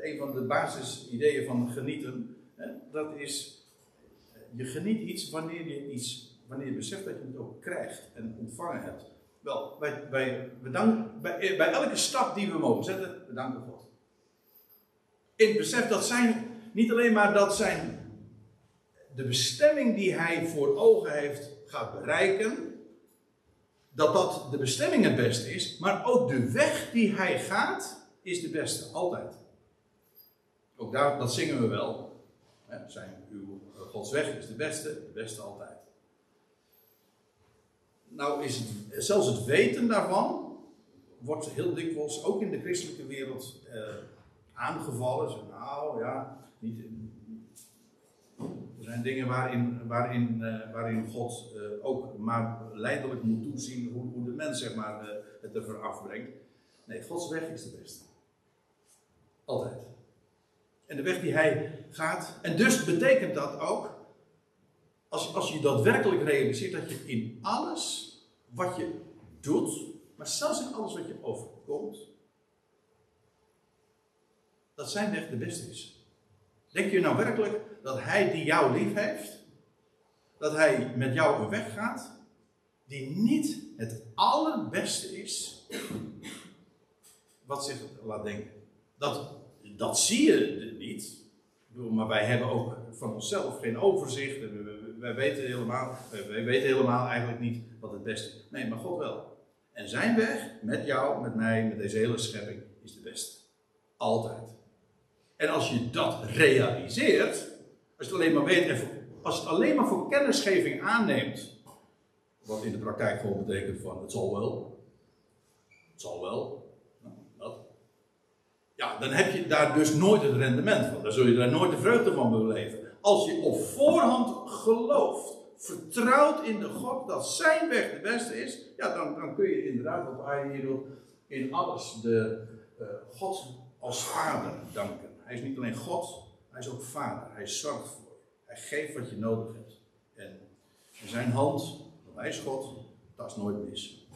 een van de basisideeën van genieten. Hè? Dat is je geniet iets wanneer je iets, wanneer je beseft dat je het ook krijgt en ontvangen hebt. Wel, bij, bedank, bij, bij elke stap die we mogen zetten, bedanken God. In het besef dat zijn, niet alleen maar dat zijn, de bestemming die hij voor ogen heeft gaat bereiken, dat dat de bestemming het beste is, maar ook de weg die hij gaat is de beste, altijd. Ook daar, dat zingen we wel. Zijn uw Gods weg is de beste, de beste altijd. Nou is het, zelfs het weten daarvan wordt heel dikwijls ook in de christelijke wereld eh, aangevallen. Zo, nou ja, niet, er zijn dingen waarin, waarin, uh, waarin God uh, ook maar leidelijk moet toezien hoe, hoe de mens zeg maar, uh, het ervoor afbrengt. Nee, Gods weg is de beste. Altijd. En de weg die hij gaat. En dus betekent dat ook als, als je dat werkelijk realiseert, dat je in alles wat je doet, maar zelfs in alles wat je overkomt, dat zijn weg de beste is. Denk je nou werkelijk dat hij die jou lief heeft, dat hij met jou een weg gaat, die niet het allerbeste is, wat zich laat denken? Dat, dat zie je niet, maar wij hebben ook van onszelf geen overzicht. Wij weten helemaal, wij weten helemaal eigenlijk niet wat het beste is. Nee, maar God wel. En zijn weg met jou, met mij, met deze hele schepping is de beste. Altijd. En als je dat realiseert, als je het alleen maar weet en als het alleen maar voor kennisgeving aanneemt, wat in de praktijk gewoon betekent van het zal wel, het zal wel. Dan heb je daar dus nooit het rendement van. Dan zul je daar nooit de vreugde van beleven als je op voorhand gelooft, vertrouwt in de God dat zijn weg de beste is, ja, dan, dan kun je inderdaad, wat hij hier doet, in alles de uh, God als vader danken. Hij is niet alleen God, hij is ook vader. Hij zorgt voor je. Hij geeft wat je nodig hebt. En Zijn hand, hij is God, dat is nooit mis.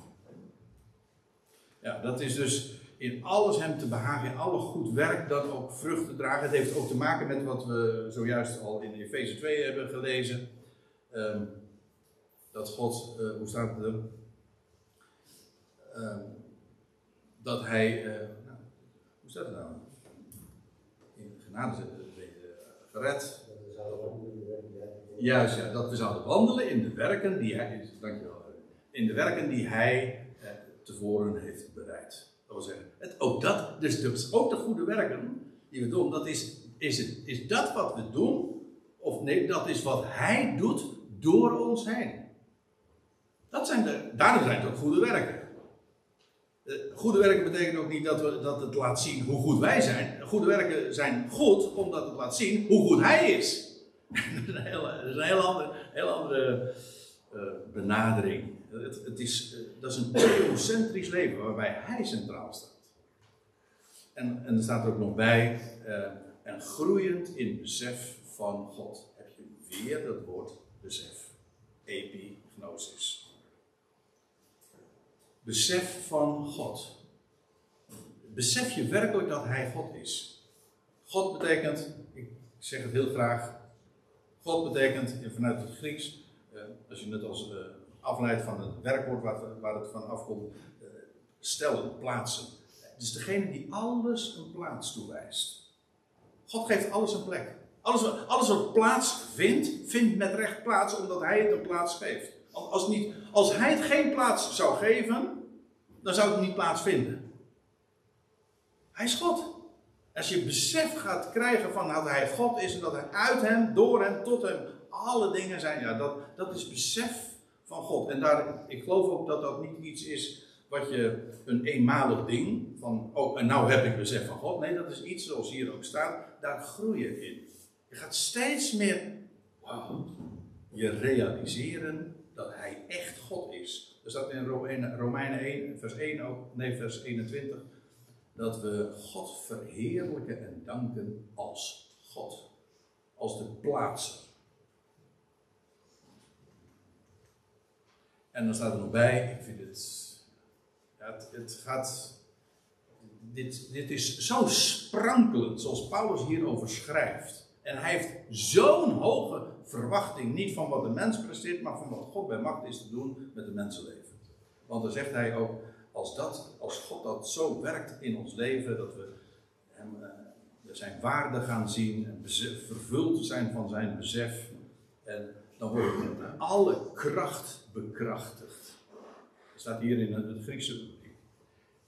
Ja, dat is dus in alles hem te behagen, in alle goed werk dat ook vruchten dragen. Het heeft ook te maken met wat we zojuist al in Efeze 2 hebben gelezen. Ehm, dat God, uh, hoe staat het er? Ehm, dat hij, uh, nou, hoe staat het nou? In genade gered. Juist, ja, dat we zouden wandelen in de werken die hij, dankjewel, in de werken die hij eh, tevoren heeft bereid. Zeggen, het, ook dat, dus, dus ook de goede werken die we doen, dat is, is, het, is dat wat we doen, of nee, dat is wat hij doet door ons heen. Dat zijn de, daarom zijn het ook goede werken. Eh, goede werken betekent ook niet dat, we, dat het laat zien hoe goed wij zijn. Goede werken zijn goed omdat het laat zien hoe goed hij is. dat is een hele, een andere, heel andere benadering. Het, het is, uh, dat is een theocentrisch leven waarbij hij centraal staat. En, en er staat er ook nog bij, uh, en groeiend in besef van God. Heb je weer dat woord besef. Epignosis besef van God. Besef je werkelijk dat Hij God is? God betekent, ik zeg het heel graag, God betekent vanuit het Grieks, eh, als je het als eh, afleidt van het werkwoord waar, waar het van afkomt, eh, stellen, plaatsen. Is degene die alles een plaats toewijst. God geeft alles een plek. Alles, alles wat plaats vindt, vindt met recht plaats omdat Hij het een plaats geeft. Als, niet, als Hij het geen plaats zou geven, dan zou het niet plaatsvinden. Hij is God. Als je besef gaat krijgen van dat hij God is en dat hij uit hem, door hem, tot hem, alle dingen zijn, ja, dat, dat is besef van God. En daar, ik geloof ook dat dat niet iets is wat je een eenmalig ding, van oh, en nou heb ik besef van God. Nee, dat is iets zoals hier ook staat, daar groei je in. Je gaat steeds meer, wow, je realiseren dat hij echt God is. Er staat in Romeinen 1, vers 1 ook, nee, vers 21, dat we God verheerlijken en danken als God. Als de plaatser. En dan staat er nog bij, ik vind het, het, gaat, dit, dit is zo sprankelend, zoals Paulus hierover schrijft. En hij heeft zo'n hoge verwachting, niet van wat de mens presteert, maar van wat God bij macht is te doen met de mensenleven. Want dan zegt hij ook, als, dat, als God dat zo werkt in ons leven, dat we hem, uh, zijn waarde gaan zien, en vervuld zijn van zijn besef, en dan worden we met alle kracht bekrachtigd. Er staat hier in het Griekse, ik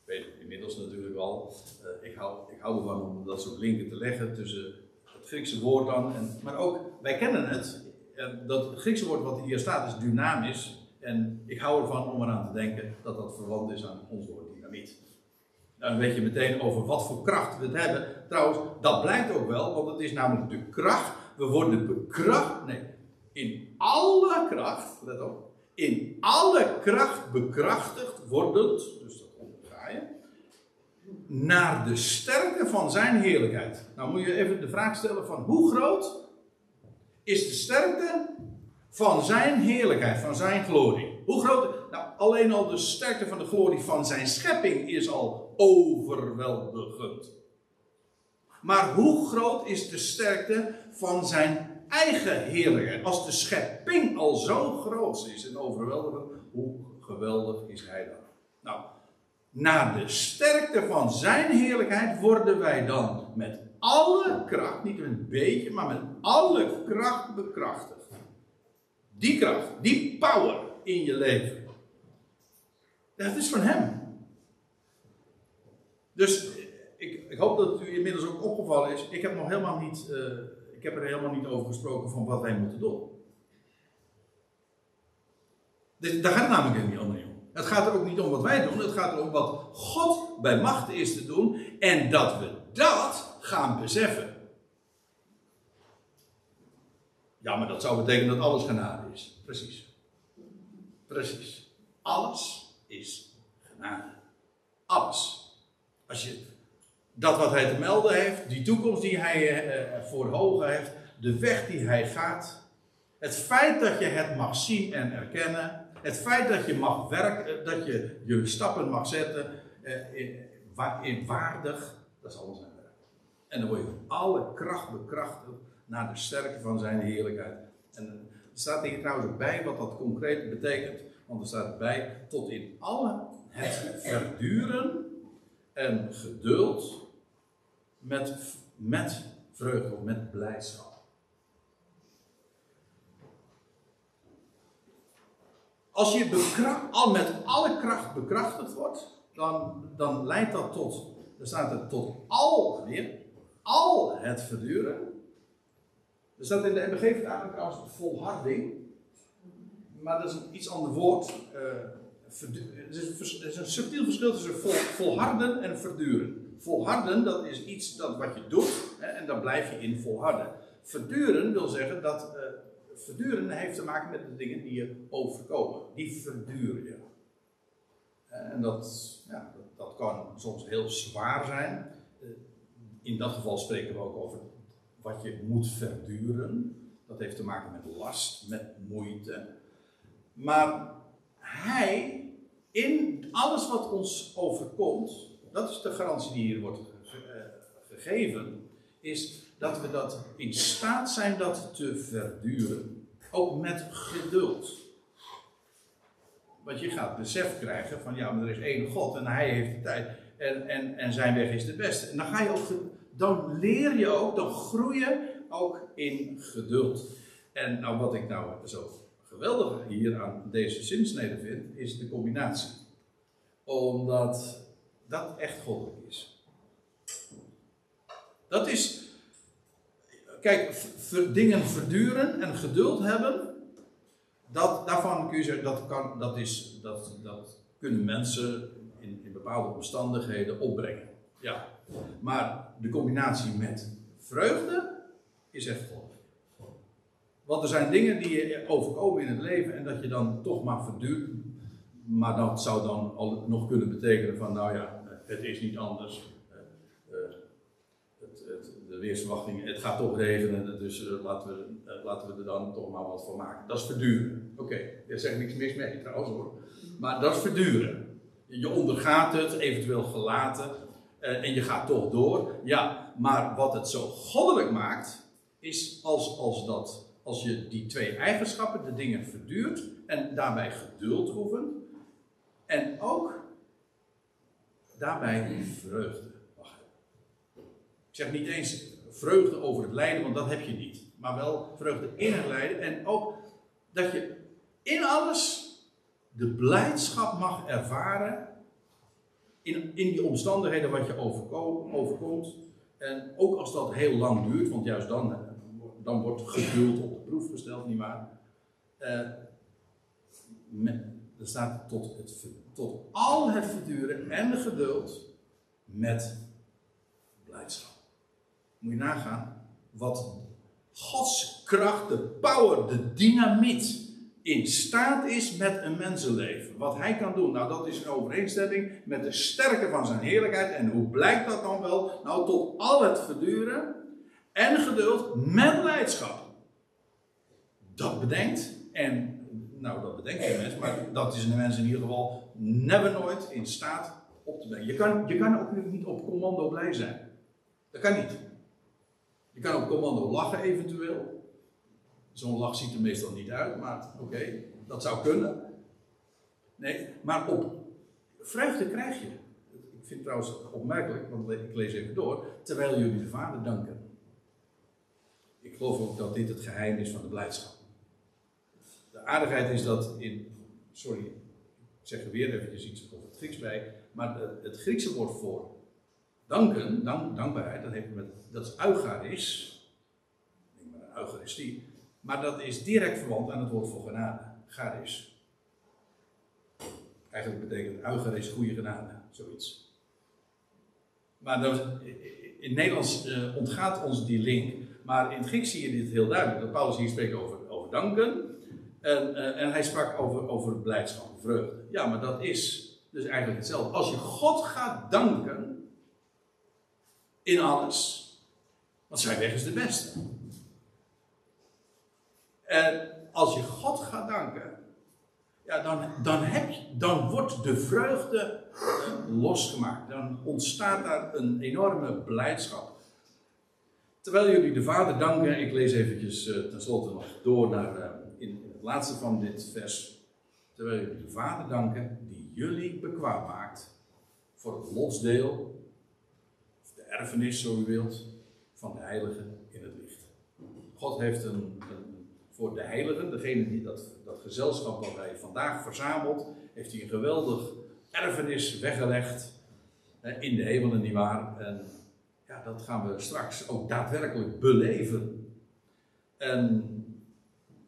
weet het inmiddels natuurlijk al, uh, ik, hou, ik hou ervan om dat soort linken te leggen tussen Griekse woord dan. En, maar ook, wij kennen het. Dat het Griekse woord wat hier staat is dynamisch. En ik hou ervan om eraan te denken dat dat verwant is aan ons woord dynamiet. Dan weet je meteen over wat voor kracht we het hebben. Trouwens, dat blijkt ook wel, want het is namelijk de kracht. We worden bekracht. Nee, in alle kracht, let op. In alle kracht bekrachtigd wordend. Dus dat naar de sterkte van zijn heerlijkheid. Nou moet je even de vraag stellen van hoe groot is de sterkte van zijn heerlijkheid, van zijn glorie? Hoe groot? Nou, alleen al de sterkte van de glorie van zijn schepping is al overweldigend. Maar hoe groot is de sterkte van zijn eigen heerlijkheid? Als de schepping al zo groot is en overweldigend, hoe geweldig is hij dan? Nou, naar de sterkte van zijn heerlijkheid worden wij dan met alle kracht, niet een beetje, maar met alle kracht bekrachtigd. Die kracht, die power in je leven. Dat is van hem. Dus ik, ik hoop dat u inmiddels ook opgevallen is. Ik heb nog helemaal niet, uh, ik heb er helemaal niet over gesproken van wat wij moeten doen. Daar gaat het namelijk niet om. Het gaat er ook niet om wat wij doen, het gaat erom wat God bij macht is te doen en dat we dat gaan beseffen. Ja, maar dat zou betekenen dat alles genade is. Precies. Precies. Alles is genade. Alles. Als je dat wat hij te melden heeft, die toekomst die hij uh, voor ogen heeft, de weg die hij gaat, Het feit dat je het mag zien en erkennen. Het feit dat je mag werken, dat je je stappen mag zetten eh, in, in waardig, dat is alles zijn werk. En dan word je van alle kracht bekrachtigd naar de sterkte van zijn heerlijkheid. En er staat hier trouwens ook bij wat dat concreet betekent. Want er staat bij tot in alle het verduren en geduld met, met vreugde, met blijdschap. Als je al met alle kracht bekrachtigd wordt, dan, dan leidt dat tot, dan staat het tot al, weer, al het verduren. Er staat in de MBG-vertaling trouwens volharding, maar dat is een iets ander woord. Uh, is een, is subtiel verschil tussen vol, volharden en verduren. Volharden, dat is iets dat wat je doet, hè, en daar blijf je in volharden. Verduren wil zeggen dat uh, verduren heeft te maken met de dingen die je overkomen. Die verduren je. En dat, ja, dat, dat, kan soms heel zwaar zijn. Eh, in dat geval spreken we ook over wat je moet verduren. Dat heeft te maken met last, met moeite. Maar hij, in alles wat ons overkomt, dat is de garantie die hier wordt eh, gegeven, is dat we dat in staat zijn dat te verduren. Ook met geduld. Want je gaat besef krijgen van ja, maar er is één God en hij heeft de tijd en, en, en zijn weg is de beste. En dan ga je ook, dan leer je ook, dan groei je ook in geduld. En nou wat ik nou zo geweldig hier aan deze zinsnede vind, is de combinatie. Omdat dat echt goddelijk is. Dat is, kijk, dingen verduren en geduld hebben, dat, daarvan kun je zeggen, dat, kan, dat, is, dat, dat kunnen mensen in, in bepaalde omstandigheden opbrengen. Ja. Maar de combinatie met vreugde is echt goddelijk. Want er zijn dingen die je overkomen in het leven en dat je dan toch maar verduurt. Maar dat zou dan al nog kunnen betekenen van, nou ja, het is niet anders. Eh, eh, het, het, de weersverwachting, het gaat toch regenen, dus eh, laten, we, laten we er dan toch maar wat van maken. Dat is verduren. Oké, okay, daar zeg ik niks mis mee trouwens hoor. Maar dat is verduren. Je ondergaat het, eventueel gelaten, en je gaat toch door. Ja, maar wat het zo goddelijk maakt, is als, als dat als je die twee eigenschappen, de dingen verduurt en daarbij geduld oefent. En ook daarbij vreugde mag Ik zeg niet eens vreugde over het lijden, want dat heb je niet. Maar wel vreugde in het lijden. En ook dat je in alles de blijdschap mag ervaren. In, in die omstandigheden wat je overkomt. En ook als dat heel lang duurt, want juist dan dan wordt geduld op de proef gesteld, nietwaar? Uh, er staat tot, het, tot al het verduren en geduld met blijdschap. Moet je nagaan wat Gods kracht, de power, de dynamiet in staat is met een mensenleven. Wat hij kan doen, nou dat is in overeenstemming met de sterke van zijn heerlijkheid. En hoe blijkt dat dan wel? Nou, tot al het verduren en geduld met blijdschap. Dat bedenkt, en nou dat bedenkt de mens, maar dat is een mens in ieder geval never nooit in staat op te brengen. Je kan, je kan ook niet op commando blij zijn. Dat kan niet. Je kan op commando lachen eventueel. Zo'n lach ziet er meestal niet uit, maar oké, dat zou kunnen. Nee, maar op vreugde krijg je. Ik vind het trouwens opmerkelijk, want ik lees even door. Terwijl jullie de Vader danken ik geloof ook dat dit het geheim is van de blijdschap. Aardigheid is dat in, sorry, ik zeg er weer eventjes iets over het Grieks bij, maar het Griekse woord voor danken, dank, dankbaarheid, dat, heeft met, dat is eucharis, denk maar eucharistie, maar dat is direct verwant aan het woord voor genade, charis. Eigenlijk betekent eucharis goede genade, zoiets. Maar dat, in Nederlands uh, ontgaat ons die link, maar in het Grieks zie je dit heel duidelijk. Dat Paulus hier spreekt over, over danken. En, uh, en hij sprak over, over blijdschap, vreugde. Ja, maar dat is dus eigenlijk hetzelfde. Als je God gaat danken in alles, want zijn weg is de beste. En als je God gaat danken, ja, dan, dan, heb dan wordt de vreugde eh, losgemaakt. Dan ontstaat daar een enorme blijdschap. Terwijl jullie de Vader danken, ik lees eventjes uh, tenslotte nog door naar het laatste van dit vers. Terwijl jullie de Vader danken, die jullie bekwaam maakt voor het lotsdeel, of de erfenis, zo u wilt, van de heiligen in het licht. God heeft een, voor de heiligen, degene die dat, dat gezelschap wat hij vandaag verzamelt, heeft hij een geweldig erfenis weggelegd in de hemelen, nietwaar? En ja, dat gaan we straks ook daadwerkelijk beleven. En,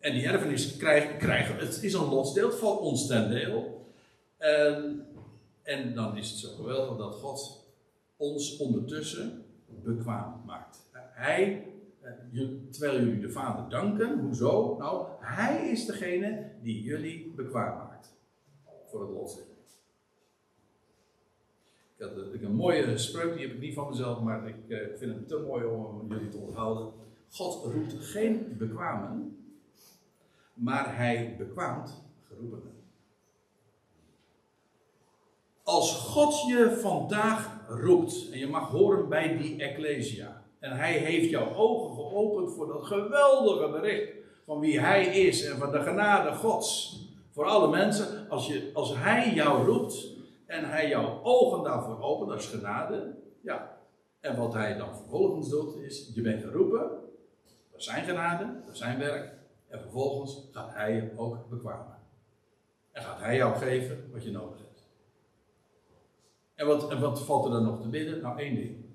en die erfenis krijgen, krijgen het is een lotsdeel, het valt ons ten deel. En, en dan is het zo geweldig dat God ons ondertussen bekwaam maakt. Hij, eh, terwijl jullie de Vader danken, hoezo? Nou, Hij is degene die jullie bekwaam maakt voor het lotsdeel. Ik had een mooie spreuk, die heb ik niet van mezelf, maar ik eh, vind het te mooi om jullie te onthouden. God roept geen bekwamen, maar hij bekwaamt geroepenen. Als God je vandaag roept en je mag horen bij die Ecclesia, en hij heeft jouw ogen geopend voor dat geweldige bericht van wie hij is en van de genade Gods voor alle mensen, als, je, als hij jou roept, en hij jouw ogen daarvoor opent, dat is genade. Ja. En wat hij dan vervolgens doet, is: je bent geroepen, dat zijn genade, dat zijn werk. En vervolgens gaat hij je ook bekwamen. En gaat hij jou geven wat je nodig hebt. En wat, en wat valt er dan nog te bidden? Nou, één ding.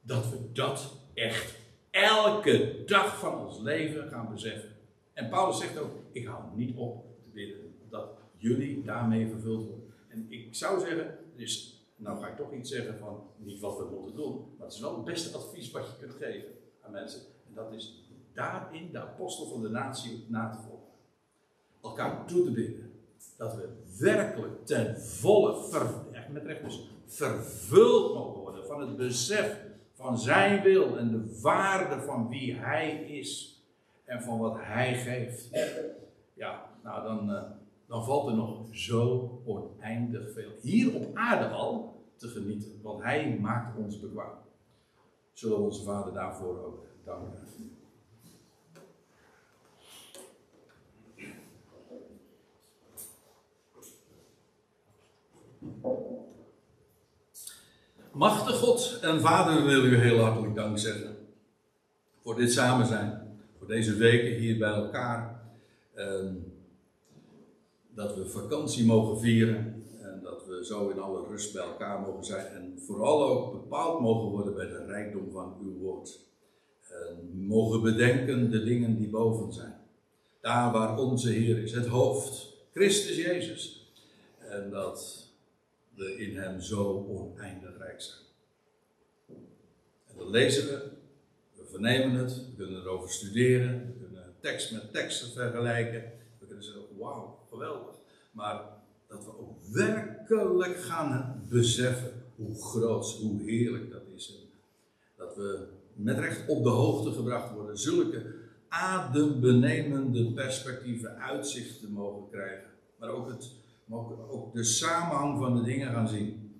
Dat we dat echt elke dag van ons leven gaan beseffen. En Paulus zegt ook: ik hou niet op te bidden dat jullie daarmee vervuld worden. En ik zou zeggen, dus, nou ga ik toch iets zeggen van niet wat we moeten doen, maar het is wel het beste advies wat je kunt geven aan mensen. En dat is daarin de apostel van de natie na te volgen. Elkaar toe te bidden. Dat we werkelijk ten volle, echt met recht dus, vervuld mogen worden van het besef van zijn wil en de waarde van wie hij is en van wat hij geeft. Ja, nou dan, uh, dan valt er nog zo oneindig veel hier op aarde al te genieten. Want Hij maakt ons bekwaam. Zullen we onze Vader daarvoor ook danken. Machtig God en Vader wil u heel hartelijk dank zeggen. Voor dit samen zijn. Voor deze weken hier bij elkaar. Ehm, dat we vakantie mogen vieren en dat we zo in alle rust bij elkaar mogen zijn en vooral ook bepaald mogen worden bij de rijkdom van uw woord. En mogen bedenken de dingen die boven zijn. Daar waar onze Heer is, het hoofd, Christus Jezus. En dat we in Hem zo oneindig rijk zijn. En dan lezen we, we vernemen het, we kunnen erover studeren, we kunnen tekst met teksten vergelijken. We kunnen zeggen, wauw, geweldig. Maar dat we ook werkelijk gaan beseffen hoe groot, hoe heerlijk dat is. En dat we met recht op de hoogte gebracht worden. Zulke adembenemende perspectieven, uitzichten mogen krijgen. Maar ook, het, mogen ook de samenhang van de dingen gaan zien.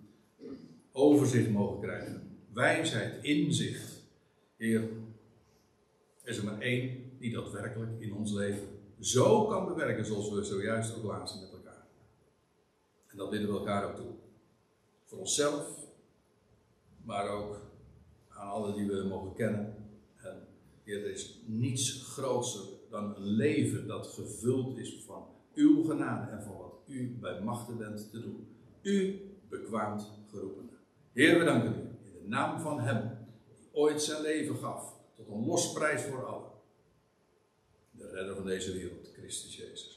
Overzicht mogen krijgen. Wijsheid, inzicht. Heer, er is er maar één die dat werkelijk in ons leven zo kan bewerken zoals we zojuist ook laatst met elkaar. En dat bidden we elkaar ook toe. Voor onszelf, maar ook aan allen die we mogen kennen. En Heer, er is niets groter dan een leven dat gevuld is van uw genade en van u bij machten bent te doen. U bekwaamt geroepen. Heer, we danken u in de naam van Hem, die ooit zijn leven gaf, tot een losprijs voor allen de redder van deze wereld, Christus Jezus.